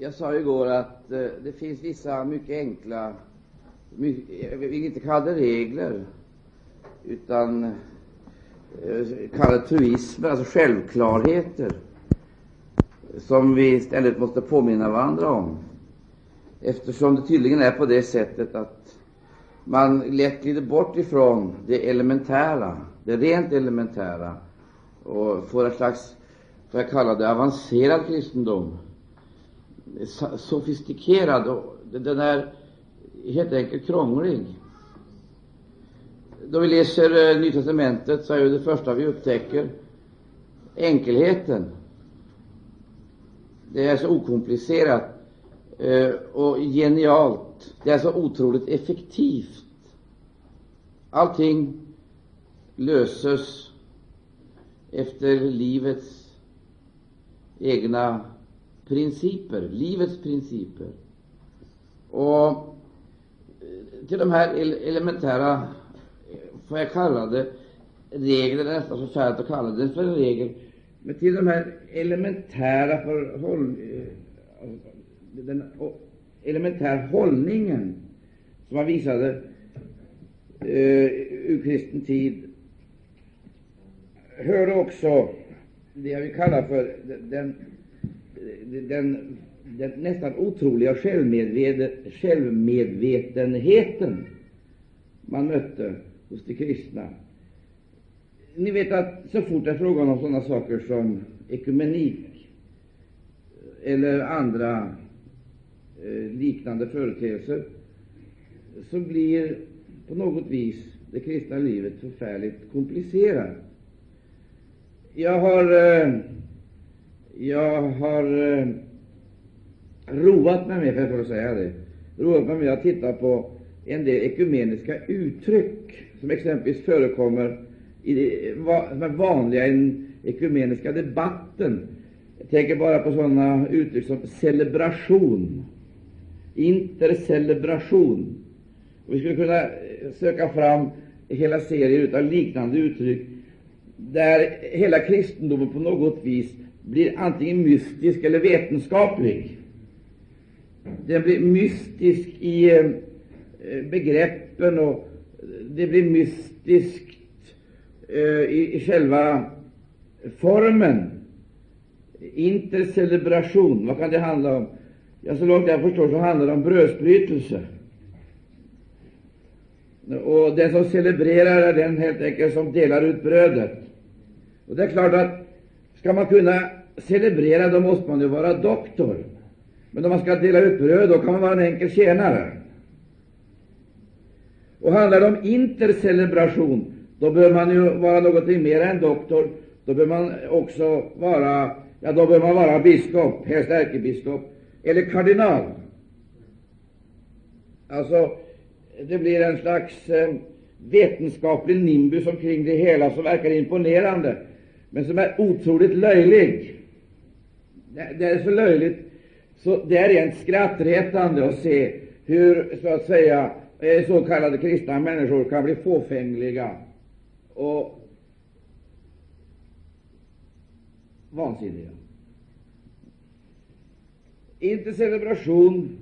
Jag sa igår att eh, det finns vissa mycket enkla, mycket, jag vill inte kalla det regler, utan eh, kalla det truismer, alltså självklarheter, som vi istället måste påminna varandra om. Eftersom det tydligen är på det sättet att man lätt glider bort ifrån det elementära, det rent elementära, och får ett slags, får jag kalla det, avancerad kristendom sofistikerad och den är helt enkelt krånglig. Då vi läser eh, Nya testamentet så är det första vi upptäcker enkelheten. Det är så okomplicerat eh, och genialt. Det är så otroligt effektivt. Allting löses efter livets egna principer, livets principer. Och eh, till de här elementära, eh, får jag kalla det, regler, det är nästan förfärligt att kalla det för en regel, men till de här elementära förhåll, eh, den elementära hållningen som man visade eh, ur kristen tid hörde också det jag vill kalla för den den, den nästan otroliga självmedvetenheten man mötte hos de kristna. Ni vet att så fort det är fråga om sådana saker som ekumenik eller andra eh, liknande företeelser, så blir på något vis det kristna livet förfärligt komplicerat. Jag har eh, jag har eh, roat mig med, för jag får säga det, roat mig med att titta på en del ekumeniska uttryck som exempelvis förekommer i det, som är vanliga i den ekumeniska debatten. Jag tänker bara på sådana uttryck som celebration, intercelebration. Och vi skulle kunna eh, söka fram hela serier av liknande uttryck där hela kristendomen på något vis blir antingen mystisk eller vetenskaplig. Den blir mystisk i eh, begreppen, och det blir mystiskt eh, i, i själva formen. Intercelebration, vad kan det handla om? Ja, så långt jag förstår så handlar det om brödsbrytelse. Och den som celebrerar är den helt enkelt som delar ut brödet. Och det är klart att Ska man kunna celebrera, då måste man ju vara doktor. Men om man ska dela ut bröd, då kan man vara en enkel tjänare. Och handlar det om intercelebration, då bör man ju vara någonting mer än doktor. Då bör man också vara, ja, då bör man vara biskop, helst ärkebiskop, eller kardinal. Alltså, det blir en slags eh, vetenskaplig nimbus omkring det hela som verkar imponerande men som är otroligt löjlig. Det är så löjligt så det är rent skrattretande att se hur så att säga eh, så kallade kristna människor kan bli fåfängliga och vansinniga. Inte celebration,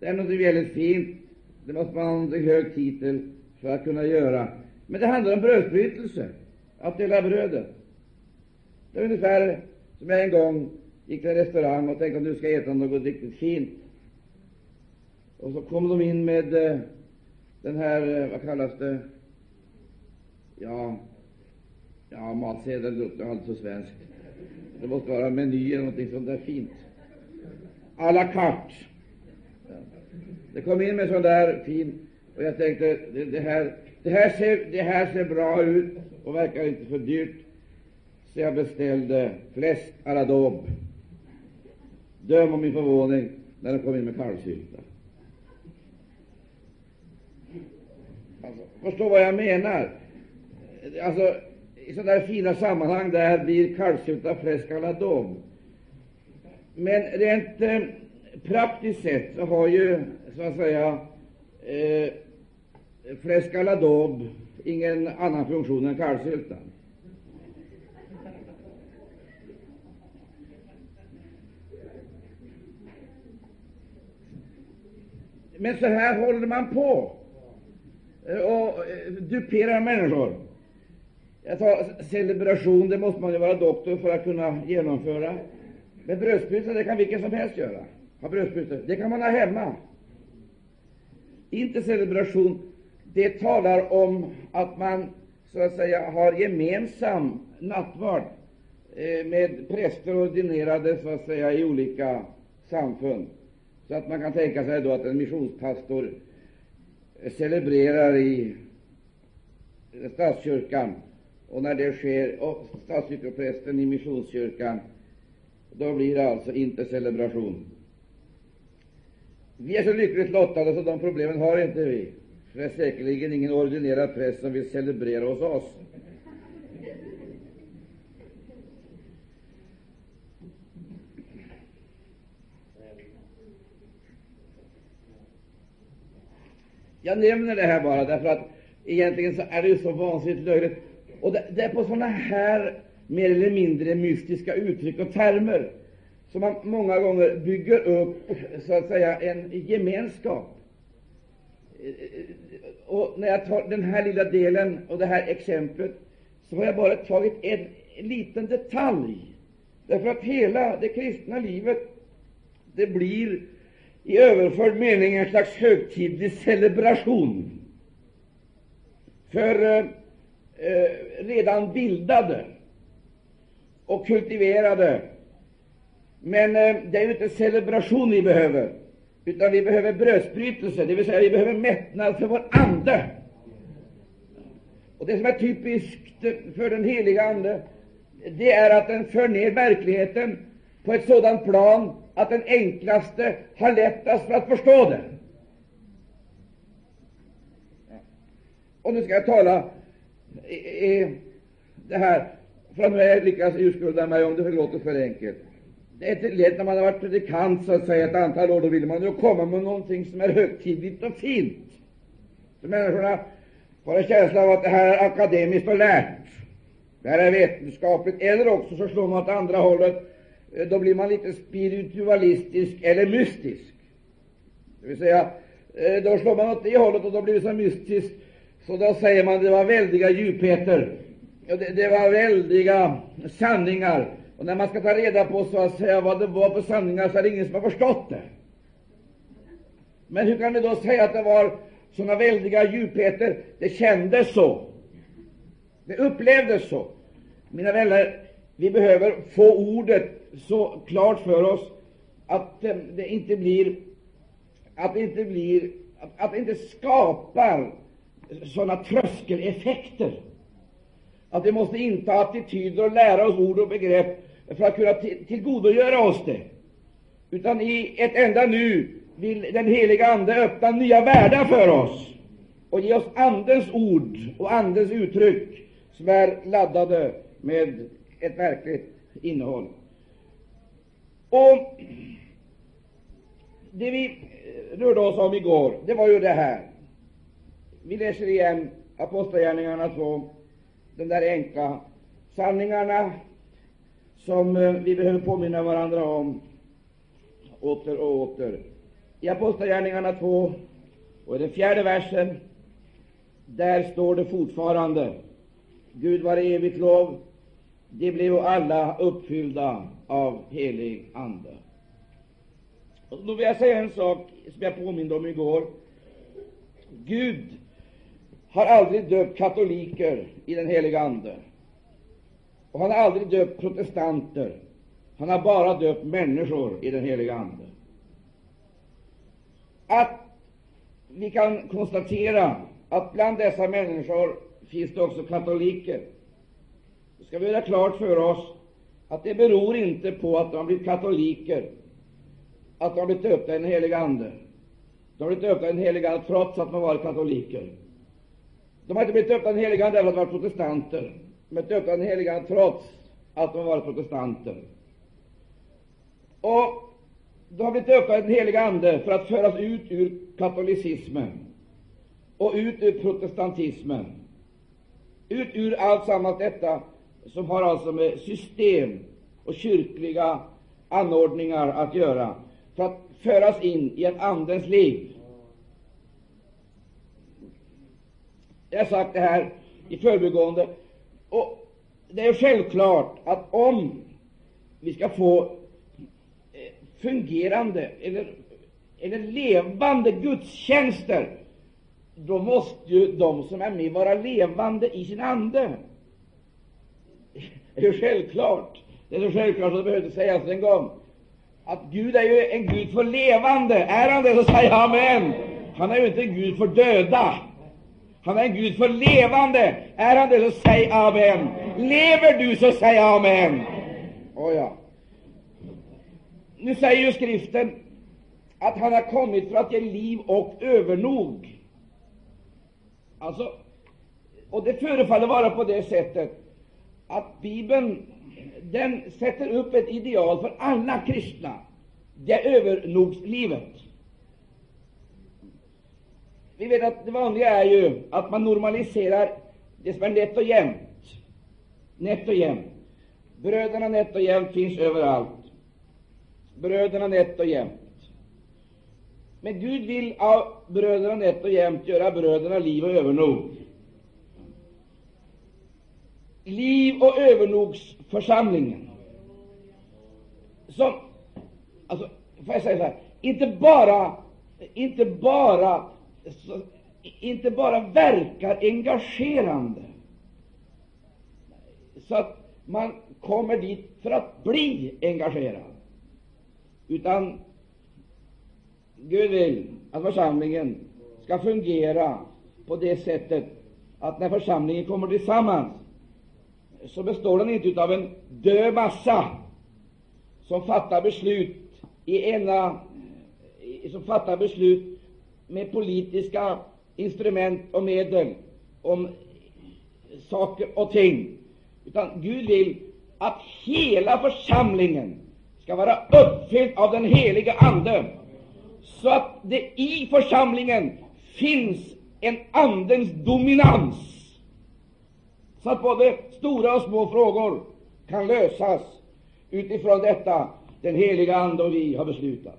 det är något väldigt fint, det måste man ha en hög titel för att kunna göra. Men det handlar om brödsbrytelse, att dela brödet. Det är ungefär som jag en gång gick till en restaurang och tänkte att nu ska jag äta något riktigt fint. Och så kom de in med eh, den här, eh, vad kallas det, ja, ja matsedeln låter alldeles så svenskt. Det måste vara meny eller någonting sånt där fint. A la carte. Det kom in med sån där fin, och jag tänkte det, det, här, det, här ser, det här ser bra ut och verkar inte för dyrt. Så jag beställde fläsk à la daube. Döm om min förvåning när de kom in med kalvsylta. Alltså, förstå vad jag menar. Alltså, I sådana där fina sammanhang där blir kalvsylta fläsk alla dom. Men rent eh, praktiskt sett så har ju, så att säga, eh, fläsk alla la ingen annan funktion än kalvsyltan. Men så här håller man på eh, och eh, duperar människor. Jag tar celebration, det måste man ju vara doktor för att kunna genomföra. Men brödspruta, det kan vilken som helst göra. Ha brödspruta, det kan man ha hemma. Inte celebration, det talar om att man så att säga har gemensam nattvard eh, med präster ordinerade så att säga i olika samfund. Så att man kan tänka sig då att en missionspastor celebrerar i statskyrkan, och när det sker, och statskyrkoprästen i missionskyrkan, då blir det alltså inte celebration. Vi är så lyckligt lottade så de problemen har inte vi. För det är säkerligen ingen ordinerad präst som vill celebrera hos oss. Jag nämner det här bara därför att egentligen så är det ju så vansinnigt löjligt. Och det, det är på sådana här mer eller mindre mystiska uttryck och termer som man många gånger bygger upp så att säga en gemenskap. Och när jag tar den här lilla delen och det här exemplet, så har jag bara tagit en liten detalj. Därför att hela det kristna livet, det blir i överförd mening en slags högtidlig celebration för eh, eh, redan bildade och kultiverade. Men eh, det är ju inte celebration vi behöver, utan vi behöver brödsbrytelse, det vill säga vi behöver mättnad för vår ande. Och Det som är typiskt för den heliga Ande, det är att den för ner verkligheten på ett sådant plan att den enklaste har lättast för att förstå det. Och nu ska jag tala i, i det här, för att nu jag lyckas urskulda mig om det låter för enkelt. Det är inte lätt när man har varit predikant så att säga ett antal år, då vill man ju komma med någonting som är högtidligt och fint. Så människorna får en känsla av att det här är akademiskt och lärt. Det här är vetenskapligt. Eller också så slår man åt andra hållet Eh, då blir man lite spiritualistisk eller mystisk. Det vill säga, eh, då slår man åt det hållet och då blir det så mystiskt, så då säger man det var väldiga djupheter, det, det var väldiga sanningar. Och när man ska ta reda på så att säga vad det var för sanningar, så är det ingen som har förstått det. Men hur kan vi då säga att det var sådana väldiga djupheter? Det kändes så. Det upplevdes så. Mina vänner, vi behöver få ordet så klart för oss att eh, det inte blir att det inte blir att, att det inte skapar sådana tröskeleffekter att vi måste inta attityder och lära oss ord och begrepp för att kunna tillgodogöra oss det. Utan i ett enda nu vill den heliga Ande öppna nya världar för oss och ge oss Andens ord och Andens uttryck som är laddade med ett verkligt innehåll. Och Det vi rörde oss om igår, det var ju det här. Vi läser igen Apostlagärningarna 2, de där enkla sanningarna som eh, vi behöver påminna varandra om åter och åter. I Apostlagärningarna 2 och i den fjärde versen, där står det fortfarande Gud var evigt lov, de blev alla uppfyllda av helig Ande. Då vill jag säga en sak som jag påminde om igår. Gud har aldrig döpt katoliker i den heliga Ande. Och han har aldrig döpt protestanter. Han har bara döpt människor i den heliga Ande. Att vi kan konstatera att bland dessa människor finns det också katoliker. Ska vi göra klart för oss att det beror inte på att de har blivit katoliker, att de har blivit döpta i den heliga Ande. De har blivit döpta i den heliga Ande trots att de har varit katoliker. De har inte blivit döpta i den heliga Ande därför att de har varit protestanter. De har blivit döpta i den heliga Ande trots att de har varit protestanter. Och de har blivit döpta i den heliga Ande för att föras ut ur katolicismen och ut ur protestantismen, ut ur allt sammans detta som har alltså med system och kyrkliga anordningar att göra, för att föras in i en andens liv. Jag har sagt det här i förbigående. Och det är självklart att om vi ska få eh, fungerande eller, eller levande gudstjänster, då måste ju de som är med vara levande i sin ande. Det är ju självklart. Det är så självklart att det behöver sägas en gång. Att Gud är ju en Gud för levande. Är han det, så säger jag amen. Han är ju inte en Gud för döda. Han är en Gud för levande. Är han det, så säg amen. Lever du, så säg amen. Oh, ja. Nu säger ju skriften att han har kommit för att ge liv och övernog. Alltså, och det förefaller vara på det sättet att Bibeln den sätter upp ett ideal för alla kristna. Det är övernogslivet. Vi vet att det vanliga är ju att man normaliserar det som är nätt och jämnt. Nätt och jämnt. Bröderna nätt och jämnt finns överallt. Bröderna nätt och jämnt. Men Gud vill av bröderna nätt och jämnt göra bröderna liv och övernog. Liv och övernogsförsamlingen. Som, alltså, får jag säga så här, inte bara, inte bara, så, inte bara verkar engagerande, så att man kommer dit för att bli engagerad, utan Gud vill att församlingen ska fungera på det sättet att när församlingen kommer tillsammans så består den inte av en död massa som fattar beslut i ena, eh, som fattar beslut med politiska instrument och medel om saker och ting. Utan Gud vill att hela församlingen ska vara uppfylld av den heliga Ande, så att det i församlingen finns en Andens dominans, så att både stora och små frågor kan lösas utifrån detta den heliga Ande och vi har beslutat.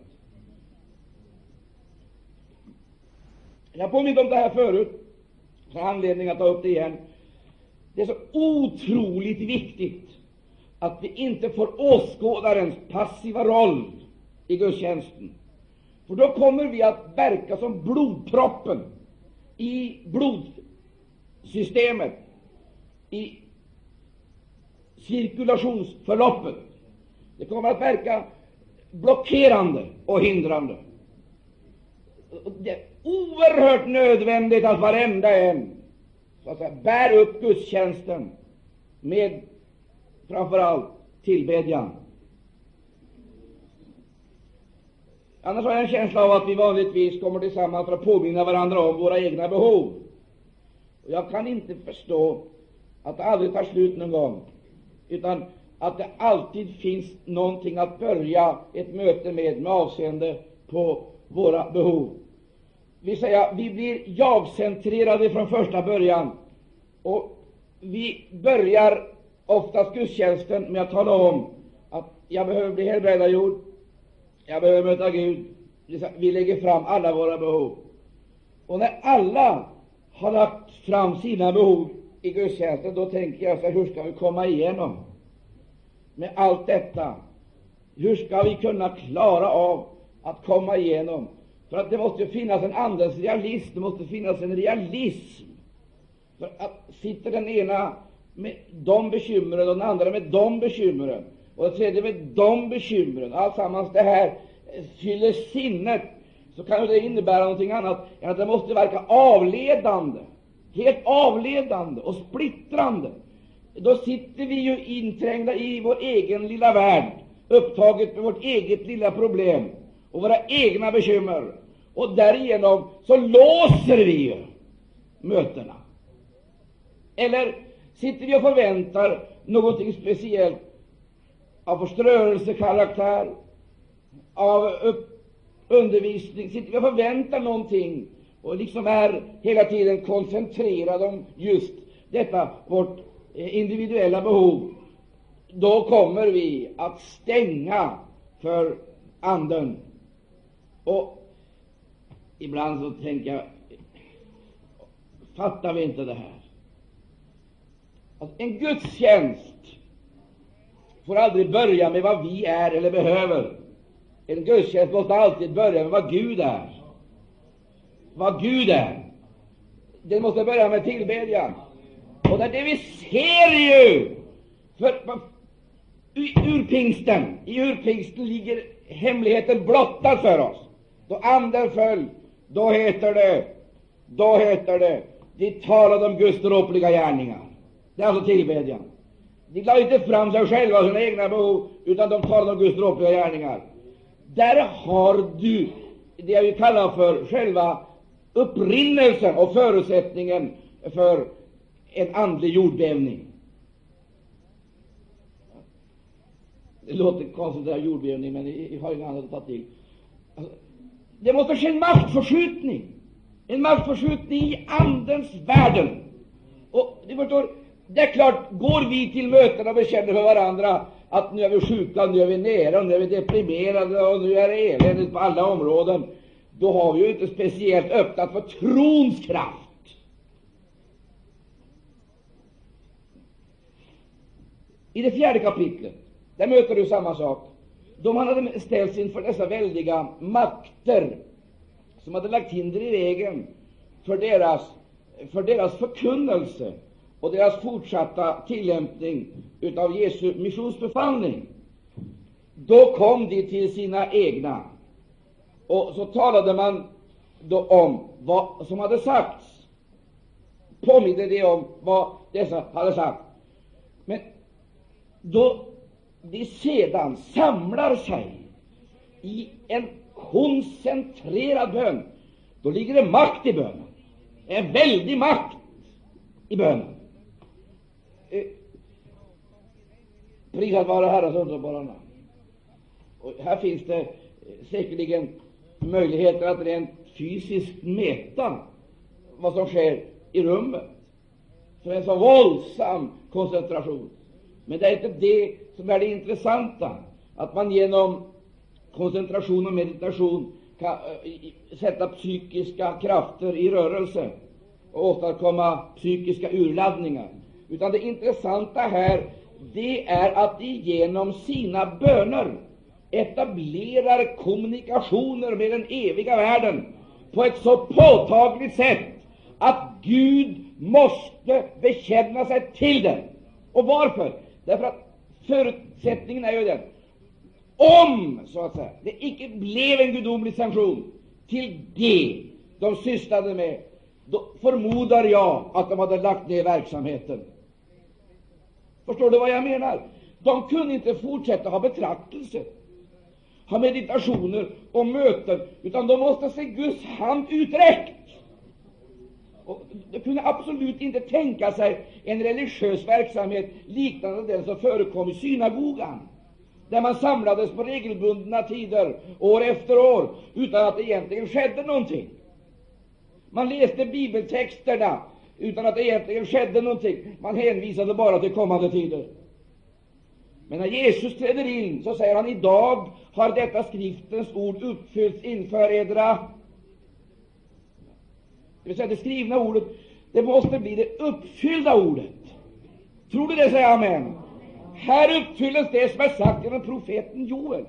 Jag påminde om det här förut, så har anledning att ta upp det igen. Det är så otroligt viktigt att vi inte får åskådarens passiva roll i gudstjänsten. För då kommer vi att verka som blodproppen i blodsystemet, i cirkulationsförloppet. Det kommer att verka blockerande och hindrande. Det är oerhört nödvändigt att varenda en så att säga, bär upp gudstjänsten med framför allt tillbedjan. Annars har jag en känsla av att vi vanligtvis kommer tillsammans för att påminna varandra om våra egna behov. Och jag kan inte förstå att det aldrig tar slut någon gång, utan att det alltid finns någonting att börja ett möte med med avseende på våra behov. Vi säger vi blir jag-centrerade från första början, och vi börjar oftast gudstjänsten med att tala om att jag behöver bli helbrägdagjord, jag behöver möta Gud. Vi lägger fram alla våra behov. Och när alla har lagt fram sina behov i gudstjänsten, då tänker jag så här, hur ska vi komma igenom med allt detta? Hur ska vi kunna klara av att komma igenom? För att det måste finnas en andens realism, det måste finnas en realism. För att sitter den ena med de bekymren och den andra med de bekymren och den tredje med de bekymren, alltsammans det här fyller sinnet, så kan det innebära någonting annat än att det måste verka avledande helt avledande och splittrande. Då sitter vi ju inträngda i vår egen lilla värld, upptaget med vårt eget lilla problem och våra egna bekymmer. Och därigenom så låser vi ju mötena. Eller sitter vi och förväntar någonting speciellt av förstörelsekaraktär, av undervisning? Sitter vi och förväntar någonting och liksom är hela tiden koncentrerad om just detta vårt eh, individuella behov, då kommer vi att stänga för Anden. Och ibland så tänker jag, Fattar vi inte det här? En gudstjänst får aldrig börja med vad vi är eller behöver. En gudstjänst måste alltid börja med vad Gud är. Vad Gud är. Den måste börja med tillbedjan. Och det är det vi ser ju! För, ur pingsten, i urpingsten ligger hemligheten blottad för oss. Då anden föll, då heter det, då heter det, de talade om Guds dråpliga gärningar. Det är alltså tillbedjan. De lade inte fram sig själva och sina egna behov, utan de talade om Guds dråpliga gärningar. Där har du det vi kallar för själva upprinnelsen och förutsättningen för en andlig jordbävning. Det låter konstigt det här jordbävning, men jag har inget annat att ta till. Alltså, det måste ske en maktförskjutning. En maktförskjutning i Andens världen. Och du förstår, det är klart, går vi till möten och bekänner för varandra att nu är vi sjuka, nu är vi nere, nu är vi deprimerade och nu är det eländigt på alla områden, då har vi ju inte speciellt öppnat för trons kraft. I det fjärde kapitlet där möter du samma sak. De hade ställts inför dessa väldiga makter som hade lagt hinder i vägen för deras, för deras förkunnelse och deras fortsatta tillämpning av Jesu missionsbefallning. Då kom de till sina egna, och så talade man då om vad som hade sagts. Påminde det om vad dessa hade sagt. Men då de sedan samlar sig i en koncentrerad bön, då ligger det makt i bönen. En väldig makt i bönen. Eh, prisad vare Herrens underbara namn. Och här finns det eh, säkerligen möjligheter att rent fysiskt mäta vad som sker i rummet. För en så våldsam koncentration. Men det är inte det som är det intressanta, att man genom koncentration och meditation kan eh, sätta psykiska krafter i rörelse och åstadkomma psykiska urladdningar. Utan det intressanta här, det är att de genom sina böner etablerar kommunikationer med den eviga världen på ett så påtagligt sätt att Gud måste bekänna sig till den. Och varför? Därför att förutsättningen är ju den om så att säga, det icke blev en gudomlig sanktion till det de sysslade med, då förmodar jag att de hade lagt ner verksamheten. Förstår du vad jag menar? De kunde inte fortsätta ha betraktelse, ha meditationer och möten, utan de måste se Guds hand uträckt. Och de kunde absolut inte tänka sig en religiös verksamhet liknande den som förekom i synagogan, där man samlades på regelbundna tider år efter år utan att det egentligen skedde någonting. Man läste bibeltexterna utan att det egentligen skedde någonting. Man hänvisade bara till kommande tider. Men när Jesus träder in så säger han idag har detta skriftens ord uppfyllts inför edra det vill säga det skrivna ordet, det måste bli det uppfyllda ordet. Tror du det? säger amen. Här uppfylls det som är sagt genom profeten Joel.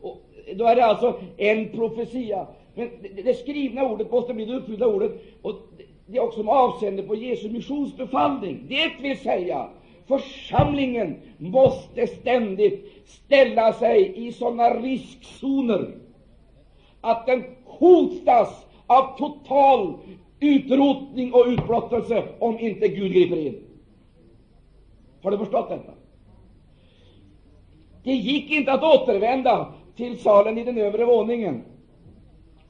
Och då är det alltså en profetia. Men det, det skrivna ordet måste bli det uppfyllda ordet. Och det är också med avseende på Jesu missionsbefallning. Det vill säga, församlingen måste ständigt ställa sig i sådana riskzoner att den hotas av total utrotning och utblottelse om inte Gud griper in. Har du förstått detta? Det gick inte att återvända till salen i den övre våningen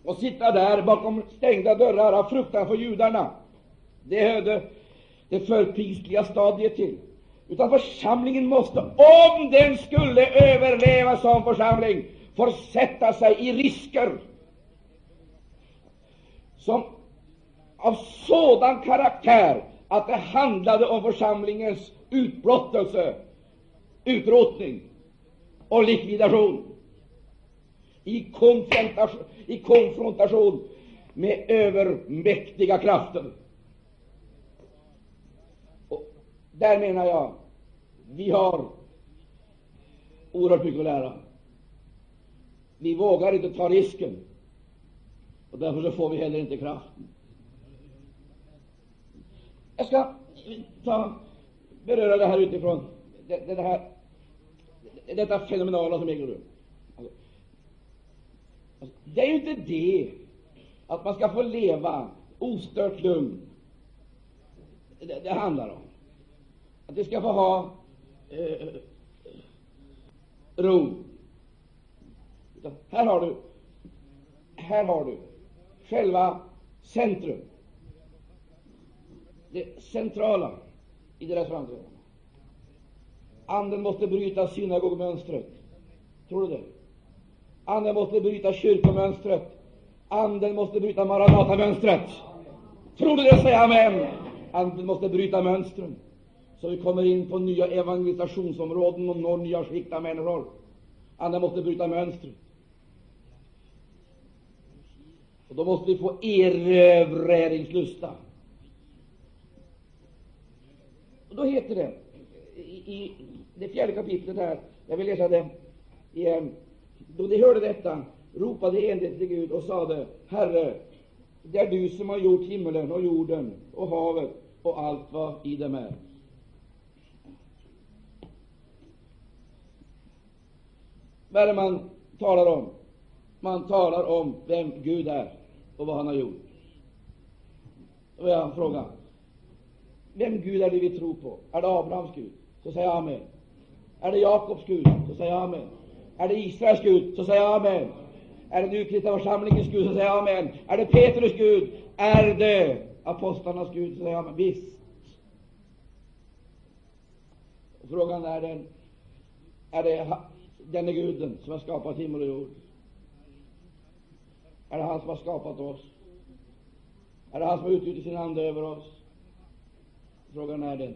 och sitta där bakom stängda dörrar av fruktan för judarna. Det hörde det förpistliga stadiet till. Utan församlingen måste, om den skulle överleva som församling, försätta sig i risker som av sådan karaktär att det handlade om församlingens utblottelse, utrotning och likvidation. I konfrontation, I konfrontation med övermäktiga krafter. Och där menar jag vi har oerhört mycket att lära. Vi vågar inte ta risken, och därför så får vi heller inte kraften. Jag ska ta, beröra det här utifrån det, det här, detta fenomenala som äger rum. Alltså, det är ju inte det att man ska få leva ostört lugn det, det handlar om. Att vi ska få ha eh, ro. Här har du här har du själva centrum, det centrala i deras framträdande. Anden måste bryta synagogmönstret. Tror du det? Anden måste bryta kyrkomönstret. Anden måste bryta Maranatamönstret. Tror du det? Säg amen. Anden måste bryta mönstren, så vi kommer in på nya evangelisationsområden och når nya skikt av människor. Andra måste bryta mönstret. Och då måste vi få erövringslusta. Och då heter det i, i det fjärde kapitlet här, jag vill läsa det igen. Eh, då de hörde detta ropade enligt till Gud och sade, Herre, det är du som har gjort himmelen och jorden och havet och allt vad i dem är. Vad är det man talar om? Man talar om vem Gud är och vad han har gjort. Och jag frågar, vem Gud är det vi tror på? Är det Abrahams Gud? Så säger jag amen. Är det Jakobs Gud? Så säger jag amen. Är det Israels Gud? Så säger jag amen. Är det nykristna församlingens Gud? Så säger jag amen. Är det Petrus Gud? Är det apostlarnas Gud? Så säger jag amen. Visst. Frågan är den, är det denne guden som har skapat himmel och jord? Är det han som har skapat oss? Är det han som har utgjutit sin ande över oss? Frågan är den.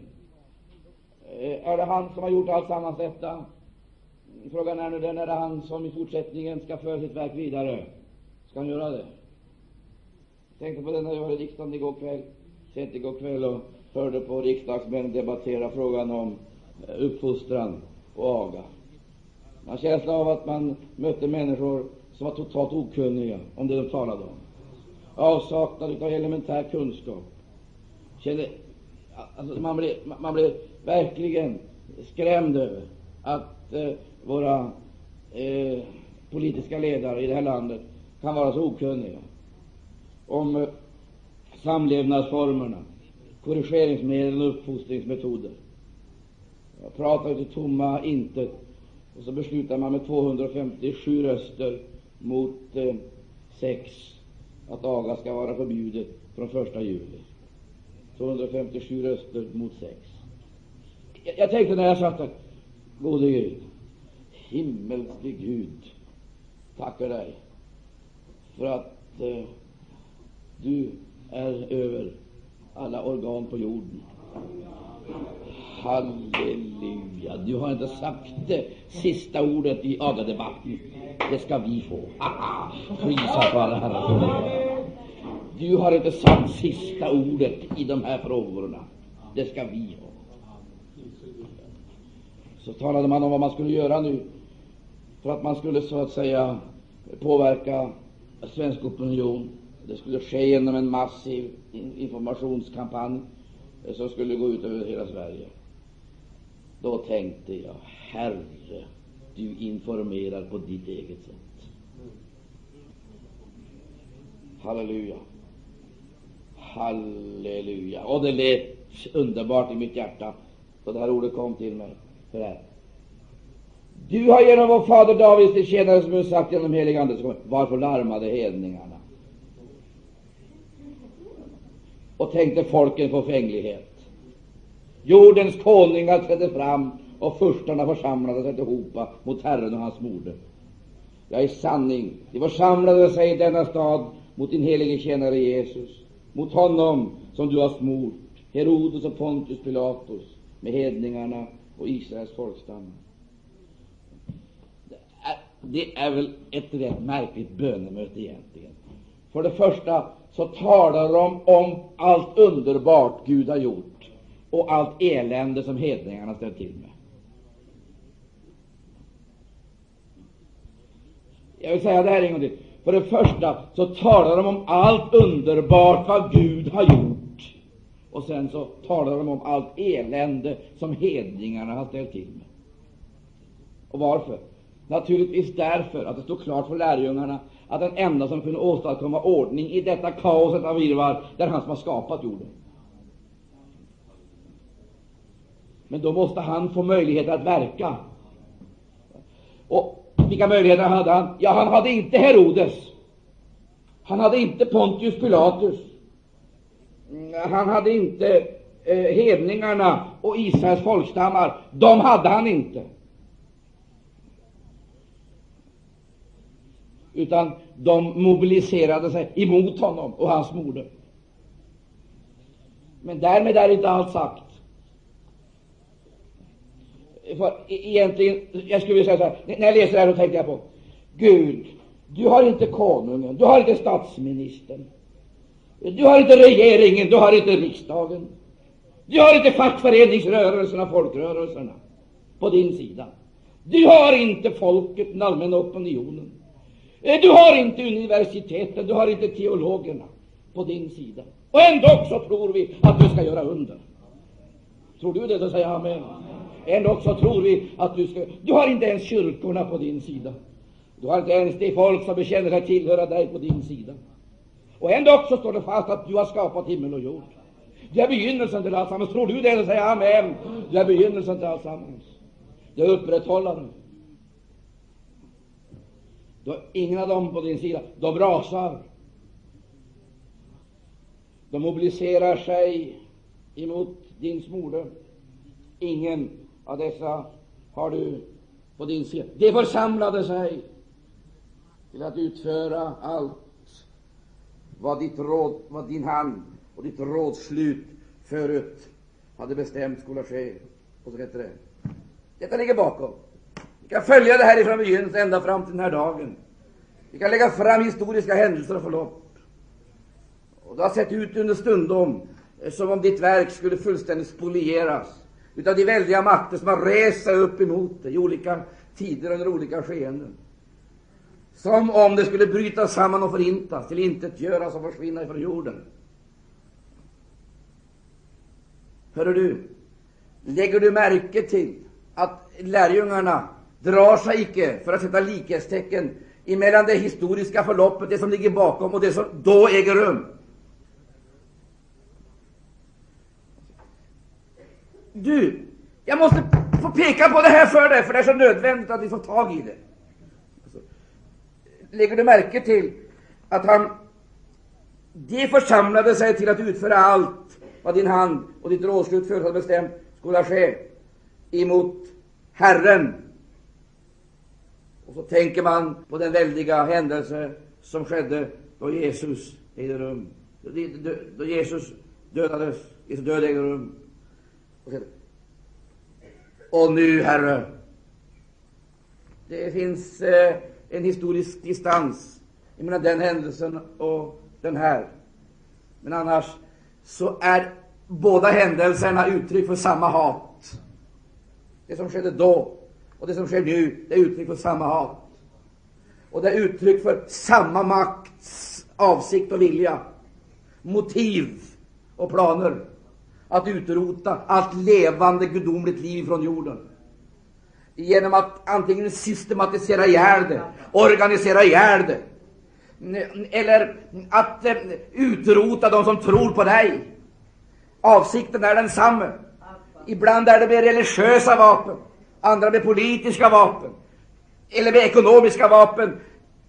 Eh, är det han som har gjort allt sammans detta? Frågan är nu den, är det han som i fortsättningen ska föra sitt verk vidare? Ska han göra det? Jag tänkte på det när jag var i riksdagen igår kväll, sent igår kväll och hörde på riksdagsmän debattera frågan om eh, uppfostran och aga. Man har känsla av att man mötte människor som var totalt okunniga om det de talade om. Avsaknad av elementär kunskap. Kände, alltså man, blev, man blev verkligen skrämd över att eh, våra eh, politiska ledare i det här landet kan vara så okunniga om eh, samlevnadsformerna, korrigeringsmedel och uppfostringsmetoder. Jag pratar till tomma intet, och så beslutar man med 257 röster mot eh, sex att aga ska vara förbjudet från 1 juli. 257 röster mot sex. Jag, jag tänkte när jag satt där, gode Gud, himmelske Gud, tackar dig för att eh, du är över alla organ på jorden. Halleluja! Du har inte sagt det sista ordet i agadebatten. Det ska vi få. Prisa vare Herren. Du har inte sagt sista ordet i de här frågorna. Det ska vi ha. Så talade man om vad man skulle göra nu för att man skulle så att säga påverka svensk opinion. Det skulle ske genom en massiv informationskampanj som skulle gå ut över hela Sverige. Då tänkte jag, Herre, du informerar på ditt eget sätt. Halleluja. Halleluja. Och det lät underbart i mitt hjärta då det här ordet kom till mig. För här. Du har genom vår fader Davids tilltjänare som sagt genom helig Ande, varför larmade hedningarna? Och tänkte folken på fänglighet. Jordens konungar trädde fram och furstarna församlade sig tillhopa mot Herren och hans moder. Ja, i sanning, de församlade sig i denna stad mot din helige tjänare Jesus, mot honom som du har smort, Herodes och Pontius Pilatus, med hedningarna och Israels folkstam. Det är, det är väl ett rätt märkligt bönemöte egentligen. För det första så talar de om allt underbart Gud har gjort och allt elände som hedningarna ställt till med. Jag vill säga det här en gång till. För det första så talar de om allt underbart vad Gud har gjort. Och sen så talar de om allt elände som hedningarna har ställt till med. Och varför? Naturligtvis därför att det stod klart för lärjungarna att den enda som kunde åstadkomma ordning i detta kaoset av virvar, det är han som har skapat jorden. Men då måste han få möjlighet att verka. Och vilka möjligheter hade han? Ja, han hade inte Herodes. Han hade inte Pontius Pilatus. Han hade inte eh, hedningarna och Israels folkstammar. De hade han inte. Utan de mobiliserade sig emot honom och hans moder. Men därmed är inte allt sagt. För egentligen, jag skulle vilja säga så här, när jag läser det här så tänker jag på Gud, du har inte konungen, du har inte statsministern, du har inte regeringen, du har inte riksdagen, du har inte fackföreningsrörelserna, folkrörelserna på din sida. Du har inte folket, den allmänna opinionen. Du har inte universiteten, du har inte teologerna på din sida. Och ändå så tror vi att du ska göra under. Tror du det, så säger jag amen. Ändå så tror vi att du ska... Du har inte ens kyrkorna på din sida. Du har inte ens de folk som bekänner sig tillhöra dig på din sida. Och ändå så står det fast att du har skapat himmel och jord. Du är begynnelsen till alltsammans. Tror du det, så säger amen. Du är begynnelsen till alltsammans. Du är upprätthållaren. Du har ingen av dem på din sida. De rasar. De mobiliserar sig emot din smorde. Ingen av dessa har du på din sida. De församlade sig till att utföra allt vad, ditt råd, vad din hand och ditt rådslut förut hade bestämt skulle ske. Och så heter det. Detta ligger bakom. Vi kan följa det här ifrån begynnelsen ända fram till den här dagen. Vi kan lägga fram historiska händelser och förlopp. Och det har sett ut under stundom som om ditt verk skulle fullständigt spolieras utav de väldiga makter som har rest sig upp emot det i olika tider under olika skeenden. Som om det skulle bryta samman och förintas, till intet göras och försvinna ifrån jorden. Hör du, lägger du märke till att lärjungarna drar sig icke för att sätta likhetstecken emellan det historiska förloppet, det som ligger bakom, och det som då äger rum? Du, jag måste få peka på det här för dig, för det är så nödvändigt att vi får tag i det. Alltså, lägger du märke till att han de församlade sig till att utföra allt vad din hand och ditt rådslut förut hade bestämt skulle ske emot Herren. Och så tänker man på den väldiga händelse som skedde då Jesus ägde rum. Då Jesus dödades, Jesu död ägde rum. Och nu, Herre, det finns eh, en historisk distans mellan den händelsen och den här. Men annars så är båda händelserna uttryck för samma hat. Det som skedde då och det som sker nu, det är uttryck för samma hat. Och det är uttryck för samma makts avsikt och vilja, motiv och planer att utrota allt levande gudomligt liv från jorden. Genom att antingen systematisera ihjäl det, organisera ihjäl det, eller att eh, utrota de som tror på dig. Avsikten är densamma. Ibland är det med religiösa vapen, andra med politiska vapen, eller med ekonomiska vapen,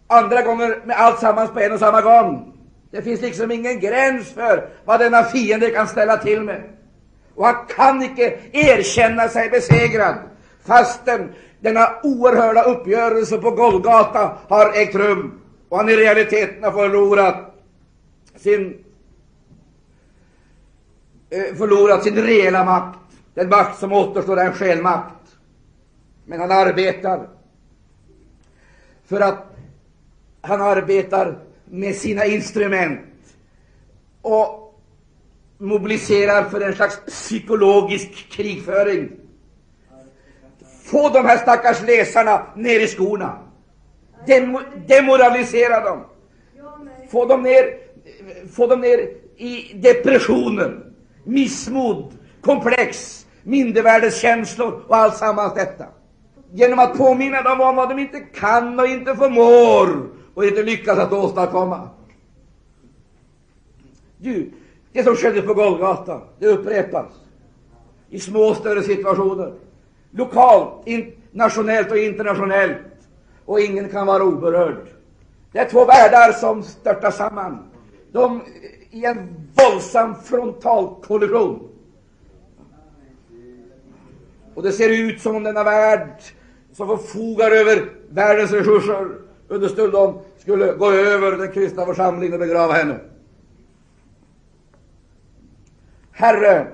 andra gånger med allt sammans på en och samma gång. Det finns liksom ingen gräns för vad denna fiende kan ställa till med. Och han kan icke erkänna sig besegrad fastän denna oerhörda uppgörelse på Golgata har ägt rum och han i realiteten har förlorat sin eh, förlorat sin reella makt. Den makt som återstår är en själmakt. Men han arbetar för att han arbetar med sina instrument och mobiliserar för en slags psykologisk krigföring. Få de här stackars läsarna ner i skorna. Dem demoralisera dem. Få dem ner, få dem ner i depressionen, missmod, komplex, mindervärdeskänslor och allt sammans detta. Genom att påminna dem om vad de inte kan och inte förmår och inte lyckas att åstadkomma. Du, det som skedde på Golgata, det upprepas i små och större situationer. Lokalt, in, nationellt och internationellt. Och ingen kan vara oberörd. Det är två världar som störtar samman. De eh, i en våldsam frontalkollision. Och det ser ut som om denna värld, som förfogar över världens resurser, understundom skulle gå över den kristna församlingen och begrava henne. Herre,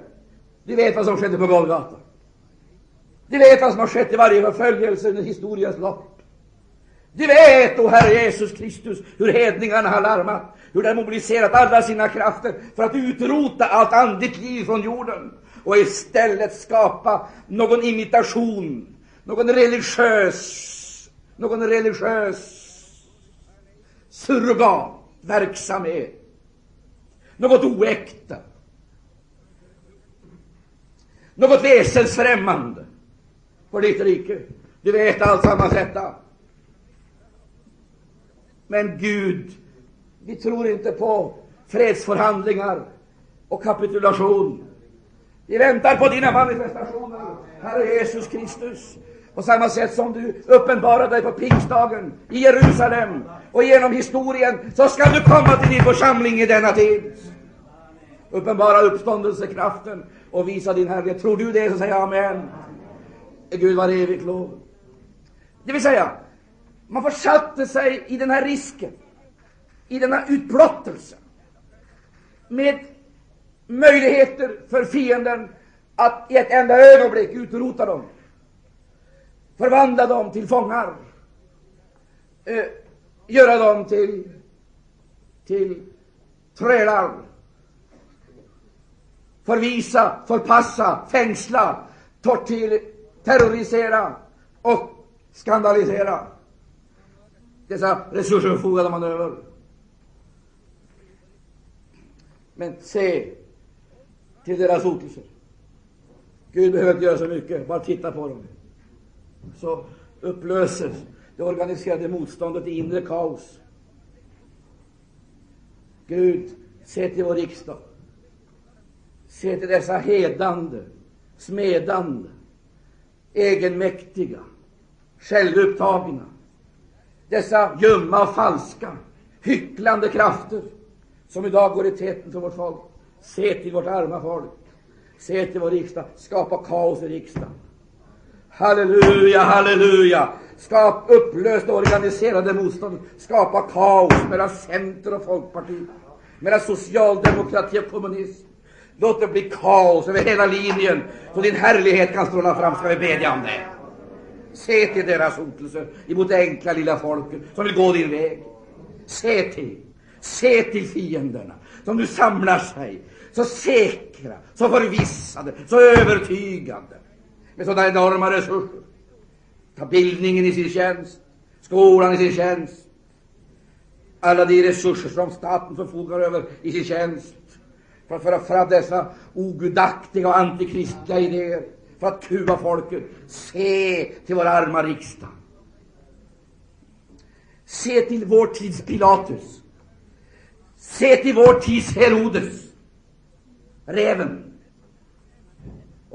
du vet vad som skedde på Golgata. Du vet vad som har skett i varje förföljelse under historiens lopp. Du vet, o Herre Jesus Kristus, hur hedningarna har larmat, hur de har mobiliserat alla sina krafter för att utrota allt andligt liv från jorden och istället skapa någon imitation, någon religiös, någon religiös surrogatverksamhet, något oäkta, något väsensfrämmande för ditt rike. Du vet alltsammans detta. Men Gud, vi tror inte på fredsförhandlingar och kapitulation. Vi väntar på dina manifestationer, Herre Jesus Kristus. På samma sätt som du uppenbarade dig på pingstdagen i Jerusalem och genom historien, så ska du komma till din församling i denna tid. Uppenbara uppståndelsekraften och visa din härlighet. Tror du det, så säg amen. Gud var evigt lov. Det vill säga, man försatte sig i den här risken, i denna utblottelse, med möjligheter för fienden att i ett enda ögonblick utrota dem, förvandla dem till fångar, eh, göra dem till, till trälar, förvisa, förpassa, fängsla, tortyr, terrorisera och skandalisera. Dessa resurser manövrer. man över. Men se till deras hotelser. Gud behöver inte göra så mycket, bara titta på dem. Så upplöses det organiserade motståndet i inre kaos. Gud, se till vår riksdag. Se till dessa hedande, smedande, egenmäktiga, självupptagna, dessa ljumma och falska, hycklande krafter som idag går i täten för vårt folk. Se till vårt arma folk. Se till vår riksdag. Skapa kaos i riksdagen. Halleluja, halleluja! Skap upplöst organiserade motstånd. Skapa kaos mellan Center och Folkparti. Mellan socialdemokrati och kommunism. Låt det bli kaos över hela linjen, så din härlighet kan stråla fram. Ska vi bedja om det? Se till deras hotelser emot det enkla lilla folket som vill gå din väg. Se till, se till fienderna som nu samlar sig så säkra, så förvissade, så övertygande med sådana enorma resurser. Ta bildningen i sin tjänst, skolan i sin tjänst, alla de resurser som staten förfogar över i sin tjänst för att föra fram dessa ogudaktiga och antikristliga idéer för att kuva folket. Se till vår arma riksdag. Se till vår tids Pilatus. Se till vår tids Herodes, räven.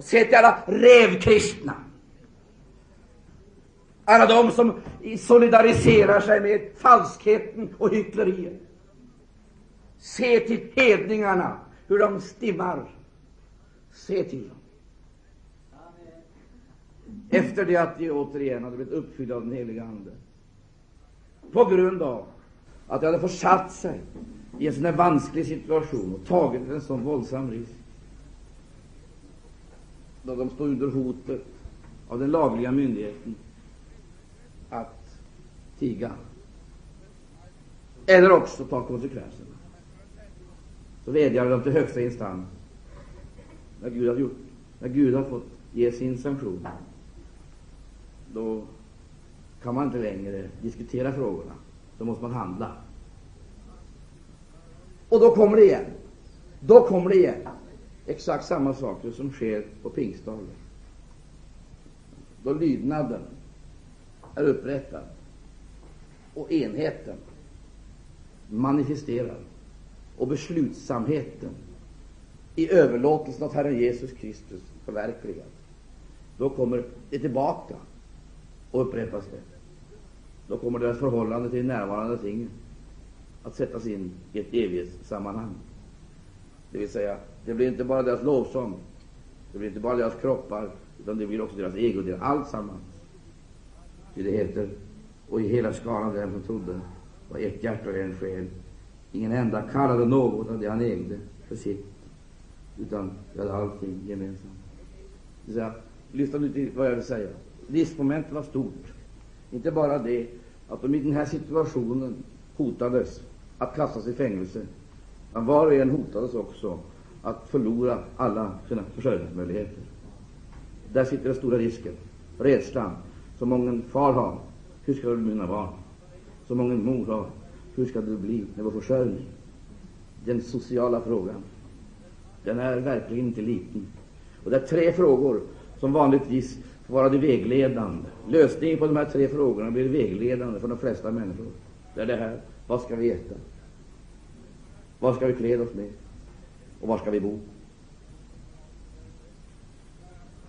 Och se till alla rävkristna. Alla de som solidariserar sig med falskheten och hyckleriet. Se till hedningarna, hur de stimmar. Se till dem efter det att de återigen hade blivit uppfyllda av den heliga Ande. På grund av att de hade försatt sig i en sån här vansklig situation och tagit en sån våldsam risk. Då de står under hotet av den lagliga myndigheten att tiga. eller också ta konsekvenserna. Så vädjar de till högsta instans. När Gud har gjort, när Gud har fått ge sin sanktion, då kan man inte längre diskutera frågorna. Då måste man handla. Och då kommer det igen. Då kommer det igen. Exakt samma saker som sker på pingstdagen. Då lydnaden är upprättad och enheten manifesterad och beslutsamheten i överlåtelsen av Herren Jesus Kristus förverkligad. Då kommer det tillbaka och upprepas det. Då kommer deras förhållande till närvarande ting att sättas in i ett evighetssammanhang. Det vill säga, det blir inte bara deras lovsång, det blir inte bara deras kroppar, utan det blir också deras ego, deras alltsammans. Ty det heter, och i hela skalan den som trodde var ett hjärta och en själ. Ingen enda kallade något av det han ägde för sitt, utan vi hade allting gemensamt. Det vill säga, lyssna nu till vad jag vill säga. Livsmomentet var stort. Inte bara det att de i den här situationen hotades att kastas i fängelse, men var och en hotades också att förlora alla sina försörjningsmöjligheter. Där sitter den stora risken, rädslan, som många far har. Hur ska det bli mina barn? Som många mor har. Hur ska det bli med vår försörjning? Den sociala frågan, den är verkligen inte liten. Och det är tre frågor som vanligtvis får vara det vägledande. Lösningen på de här tre frågorna blir vägledande för de flesta människor. Det är det här. Vad ska vi äta? Vad ska vi klä oss med? Och var ska vi bo?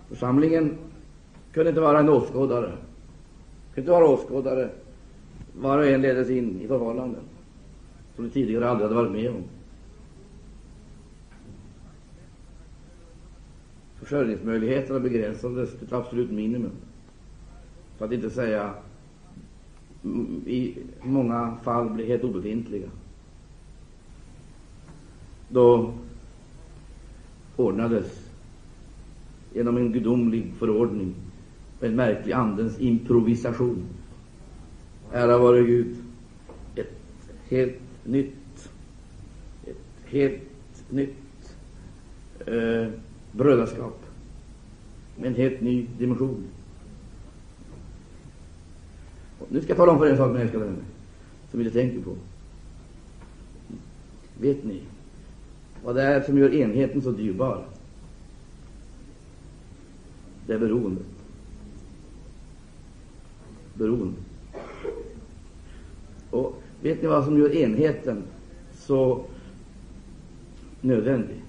Församlingen kunde inte vara en åskådare. Kunde inte vara åskådare. Var och en leddes in i förhållanden som de tidigare aldrig hade varit med om. Försörjningsmöjligheterna begränsades till ett absolut minimum. För att inte säga mm, i många fall blev helt obefintliga. Då ordnades genom en gudomlig förordning och en märklig andens improvisation. Ära vare Gud. Ett helt nytt, ett helt nytt eh, brödraskap med en helt ny dimension. Och nu ska jag tala om för er en sak, mina älskade vänner, som ni inte tänker på. Vet ni vad det är som gör enheten så dyrbar? Det är beroendet. Beroende. Och vet ni vad som gör enheten så nödvändig?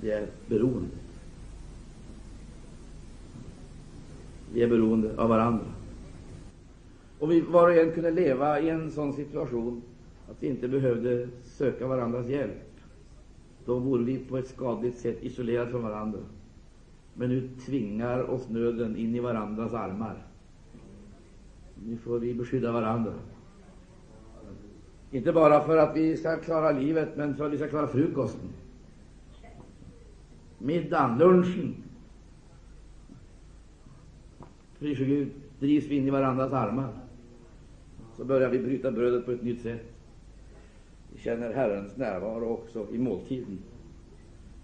Det är beroendet. Vi är beroende av varandra. Och vi var och en kunde leva i en sån situation att vi inte behövde söka varandras hjälp. Då vore vi på ett skadligt sätt isolerade från varandra. Men nu tvingar oss nöden in i varandras armar. Nu får vi beskydda varandra. Inte bara för att vi ska klara livet, men för att vi ska klara frukosten, middagen, lunchen. Prise Gud, drivs vi in i varandras armar, så börjar vi bryta brödet på ett nytt sätt. Vi känner Herrens närvaro också i måltiden.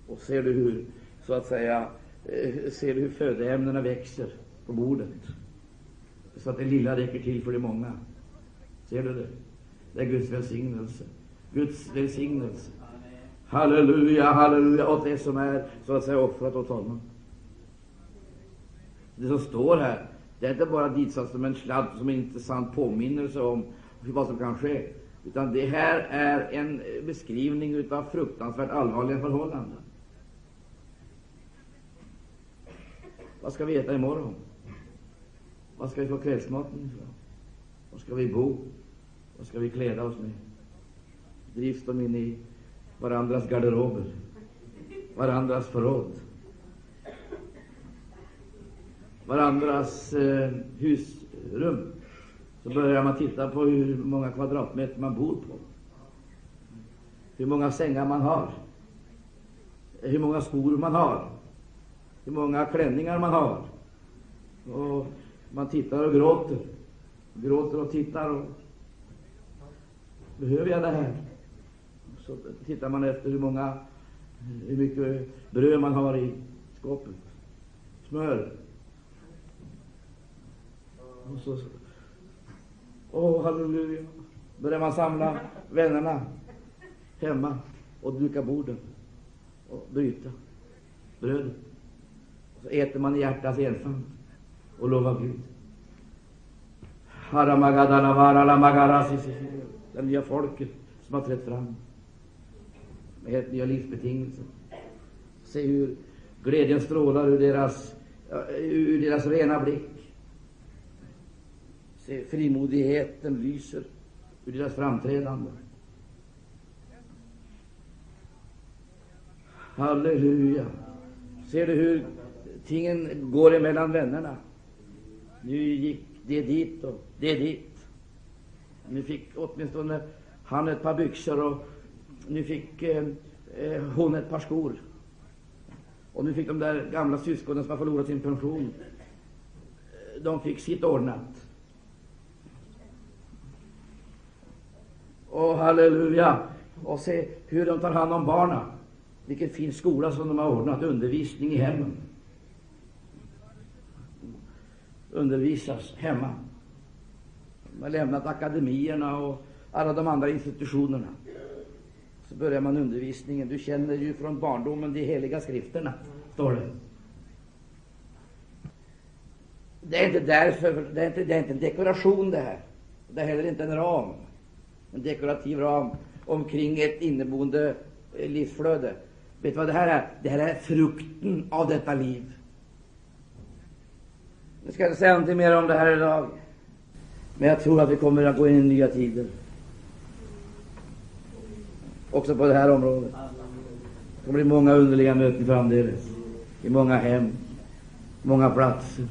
Och ser du hur, så att säga, eh, ser du hur födoämnena växer på bordet, så att det lilla räcker till för de många. Ser du det? Det är Guds välsignelse. Guds välsignelse. Halleluja, halleluja åt det som är så att säga offrat åt honom. Det som står här, det är inte bara ditsatt som en sladd som en intressant påminnelse om vad som kan ske, utan det här är en beskrivning av fruktansvärt allvarliga förhållanden. Vad ska vi äta imorgon? Vad ska vi få kvällsmaten ifrån? Var ska vi bo? Vad ska vi kläda oss med? Drivs de in i varandras garderober, varandras förråd, varandras eh, husrum? Så börjar man titta på hur många kvadratmeter man bor på, hur många sängar man har, hur många skor man har, hur många klänningar man har. Och man tittar och gråter, gråter och tittar och Behöver jag det här? Så tittar man efter hur många, hur mycket bröd man har i skåpet. Smör. Och så, åh, halleluja. Börjar man samla vännerna hemma och duka borden och bryta brödet. Och så äter man i hjärtats ensam och lovar Gud. Det nya folket som har trätt fram med helt nya livsbetingelser. Se hur glädjen strålar ur deras, ur deras rena blick. Eh, frimodigheten lyser ur deras framträdande. Halleluja. Ser du hur tingen går emellan vännerna? Nu gick det dit och det dit. Nu fick åtminstone han ett par byxor och nu fick eh, eh hon ett par skor. Och nu fick de där gamla syskonen som har förlorat sin pension, eh, de fick sitt ordnat. Oh, halleluja! Och se hur de tar hand om barnen. Vilken fin skola som de har ordnat, undervisning i hemmen. Undervisas hemma. De har lämnat akademierna och alla de andra institutionerna. Så börjar man undervisningen. Du känner ju från barndomen de heliga skrifterna, står det. Det är inte därför, det är inte, det är inte en dekoration det här. Det är heller inte en ram, en dekorativ ram omkring ett inneboende eh, livsflöde. Vet du vad det här är? Det här är frukten av detta liv. Nu ska jag inte säga någonting mer om det här idag. Men jag tror att vi kommer att gå in i nya tider. Också på det här området. Det kommer bli många underliga möten framdeles. I många hem, många platser,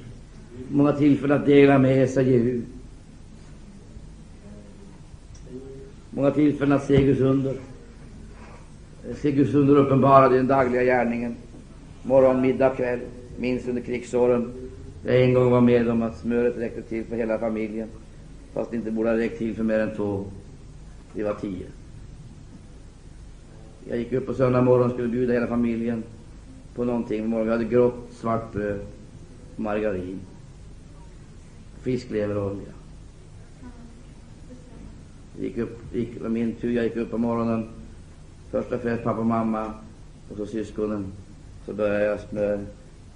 många tillfällen att dela med sig, ge ut. Många tillfällen att se Guds under. Se Guds under uppenbarad i den dagliga gärningen. Morgon, middag, kväll. Minns under krigsåren. Jag en gång var med om att smöret räckte till för hela familjen. Fast det inte borde ha räckt till för mer än två. Vi var tio. Jag gick upp på söndag morgon och skulle bjuda hela familjen på någonting. Vi hade grått svart bröd, margarin, fiskleverolja. Gick upp, gick, var min tur. Jag gick upp på morgonen. Först och främst pappa och mamma och så syskonen. Så började jag smör.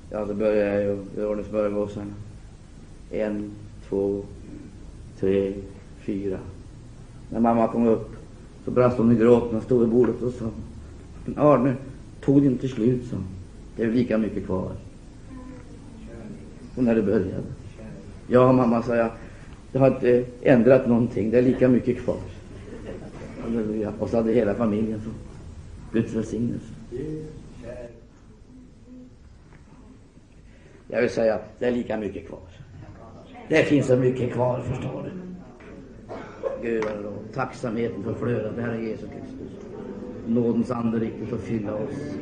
Ja, så började jag göra ordning smörgåsarna. En, två, tre, fyra. När mamma kom upp så brast hon i gråt när hon stod vid bordet och sa Arne, tog det inte slut, sa Det är lika mycket kvar. Och när det började. Ja, mamma, sa jag. Det har inte ändrat någonting. Det är lika mycket kvar. Halleluja. Och så hade hela familjen fått Guds välsignelse. Jag vill säga, det är lika mycket kvar. Det finns så mycket kvar, förstår du. Gud är lov. Tacksamheten för flödet, det här är Jesus Kristus. Nådens ande riktigt att fylla oss.